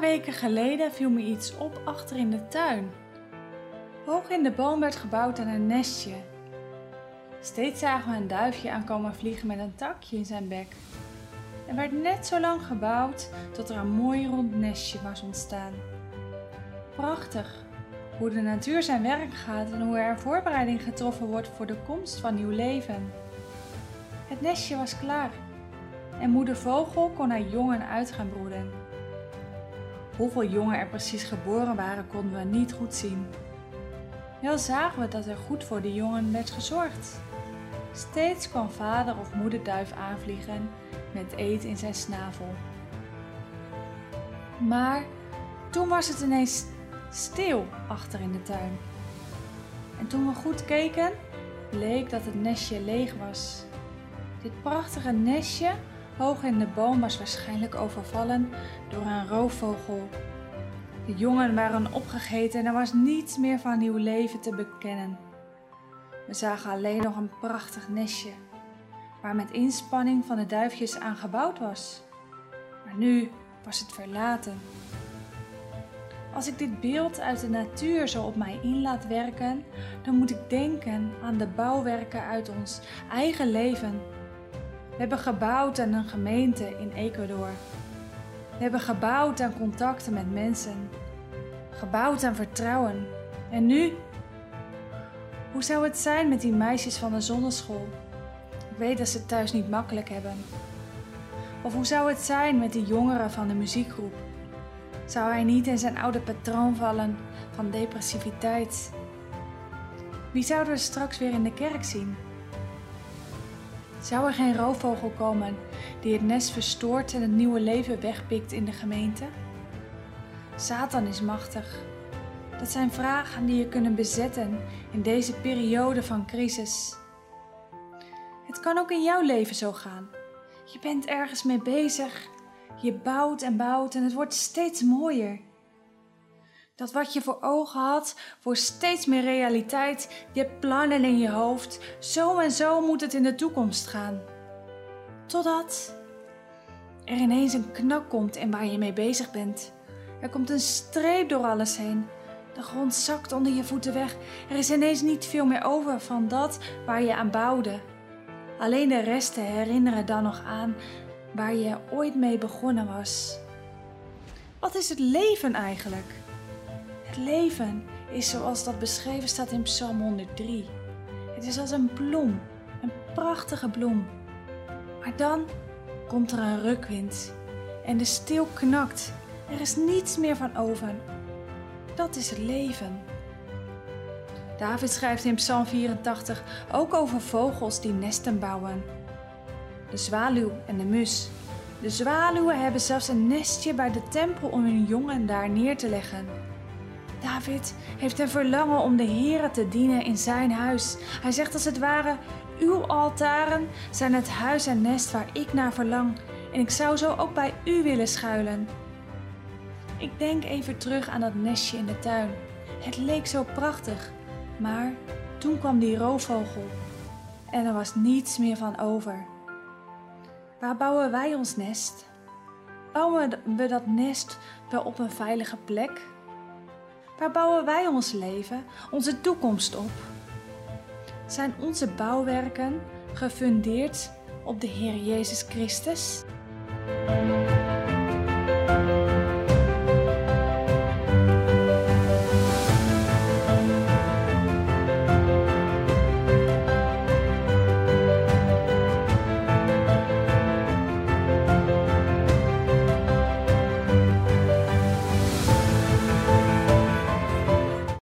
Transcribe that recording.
weken geleden viel me iets op achter in de tuin. Hoog in de boom werd gebouwd aan een nestje. Steeds zagen we een duifje aankomen vliegen met een takje in zijn bek. Er werd net zo lang gebouwd tot er een mooi rond nestje was ontstaan. Prachtig hoe de natuur zijn werk gaat en hoe er voorbereiding getroffen wordt voor de komst van nieuw leven. Het nestje was klaar en moeder vogel kon haar jongen uit gaan broeden. Hoeveel jongen er precies geboren waren konden we niet goed zien. Wel zagen we dat er goed voor de jongen werd gezorgd. Steeds kwam vader of moeder duif aanvliegen met eten in zijn snavel. Maar toen was het ineens stil achter in de tuin. En toen we goed keken, bleek dat het nestje leeg was. Dit prachtige nestje hoog in de boom was waarschijnlijk overvallen door een roofvogel. De jongen waren opgegeten en er was niets meer van nieuw leven te bekennen. We zagen alleen nog een prachtig nestje, waar met inspanning van de duifjes aan gebouwd was. Maar nu was het verlaten. Als ik dit beeld uit de natuur zo op mij in laat werken, dan moet ik denken aan de bouwwerken uit ons eigen leven. We hebben gebouwd aan een gemeente in Ecuador. We hebben gebouwd aan contacten met mensen. Gebouwd aan vertrouwen. En nu? Hoe zou het zijn met die meisjes van de zonneschool? Ik weet dat ze het thuis niet makkelijk hebben. Of hoe zou het zijn met die jongeren van de muziekgroep? Zou hij niet in zijn oude patroon vallen van depressiviteit? Wie zouden we straks weer in de kerk zien? Zou er geen roofvogel komen die het nest verstoort en het nieuwe leven wegpikt in de gemeente? Satan is machtig. Dat zijn vragen die je kunnen bezetten in deze periode van crisis. Het kan ook in jouw leven zo gaan. Je bent ergens mee bezig je bouwt en bouwt en het wordt steeds mooier. Dat wat je voor ogen had, wordt steeds meer realiteit. Je plannen in je hoofd. Zo en zo moet het in de toekomst gaan. Totdat er ineens een knak komt en waar je mee bezig bent. Er komt een streep door alles heen. De grond zakt onder je voeten weg. Er is ineens niet veel meer over van dat waar je aan bouwde. Alleen de resten herinneren dan nog aan waar je ooit mee begonnen was. Wat is het leven eigenlijk? Leven is zoals dat beschreven staat in Psalm 103. Het is als een bloem, een prachtige bloem. Maar dan komt er een rukwind en de stil knakt. Er is niets meer van over. Dat is het leven. David schrijft in Psalm 84 ook over vogels die nesten bouwen de zwaluw en de mus. De zwaluwen hebben zelfs een nestje bij de tempel om hun jongen daar neer te leggen. David heeft een verlangen om de Heere te dienen in zijn huis. Hij zegt als het ware: Uw altaren zijn het huis en nest waar ik naar verlang, en ik zou zo ook bij u willen schuilen. Ik denk even terug aan dat nestje in de tuin. Het leek zo prachtig, maar toen kwam die roofvogel en er was niets meer van over. Waar bouwen wij ons nest? Bouwen we dat nest wel op een veilige plek? Waar bouwen wij ons leven, onze toekomst op? Zijn onze bouwwerken gefundeerd op de Heer Jezus Christus?